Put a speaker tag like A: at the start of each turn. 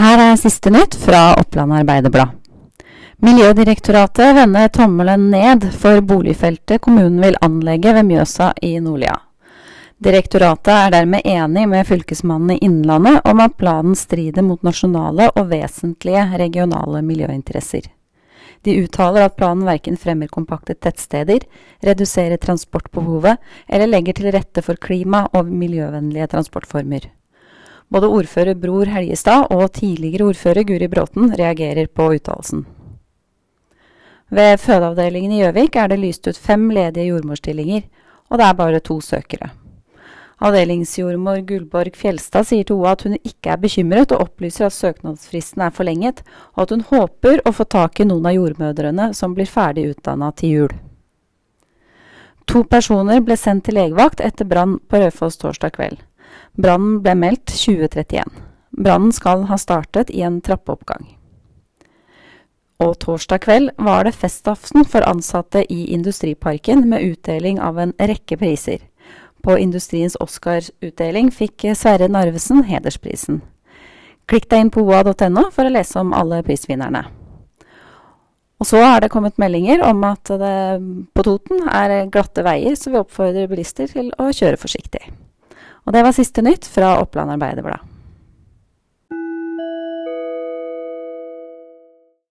A: Her er siste nytt fra Oppland Arbeiderblad. Miljødirektoratet vender tommelen ned for boligfeltet kommunen vil anlegge ved Mjøsa i Nordlia. Direktoratet er dermed enig med Fylkesmannen i Innlandet om at planen strider mot nasjonale og vesentlige regionale miljøinteresser. De uttaler at planen verken fremmer kompakte tettsteder, reduserer transportbehovet eller legger til rette for klima- og miljøvennlige transportformer. Både ordfører Bror Helgestad og tidligere ordfører Guri Bråten reagerer på uttalelsen. Ved fødeavdelingen i Gjøvik er det lyst ut fem ledige jordmorstillinger, og det er bare to søkere. Avdelingsjordmor Gullborg Fjelstad sier til OA at hun ikke er bekymret, og opplyser at søknadsfristen er forlenget, og at hun håper å få tak i noen av jordmødrene som blir ferdig utdanna til jul. To personer ble sendt til legevakt etter brann på Raufoss torsdag kveld. Brannen ble meldt 2031. Brannen skal ha startet i en trappeoppgang. Og torsdag kveld var det festaften for ansatte i Industriparken med utdeling av en rekke priser. På Industriens Oscar-utdeling fikk Sverre Narvesen hedersprisen. Klikk deg inn på oa.no for å lese om alle prisvinnerne. Og så har det kommet meldinger om at det på Toten er glatte veier, så vi oppfordrer bilister til å kjøre forsiktig. Og det var siste nytt fra Oppland Arbeiderblad.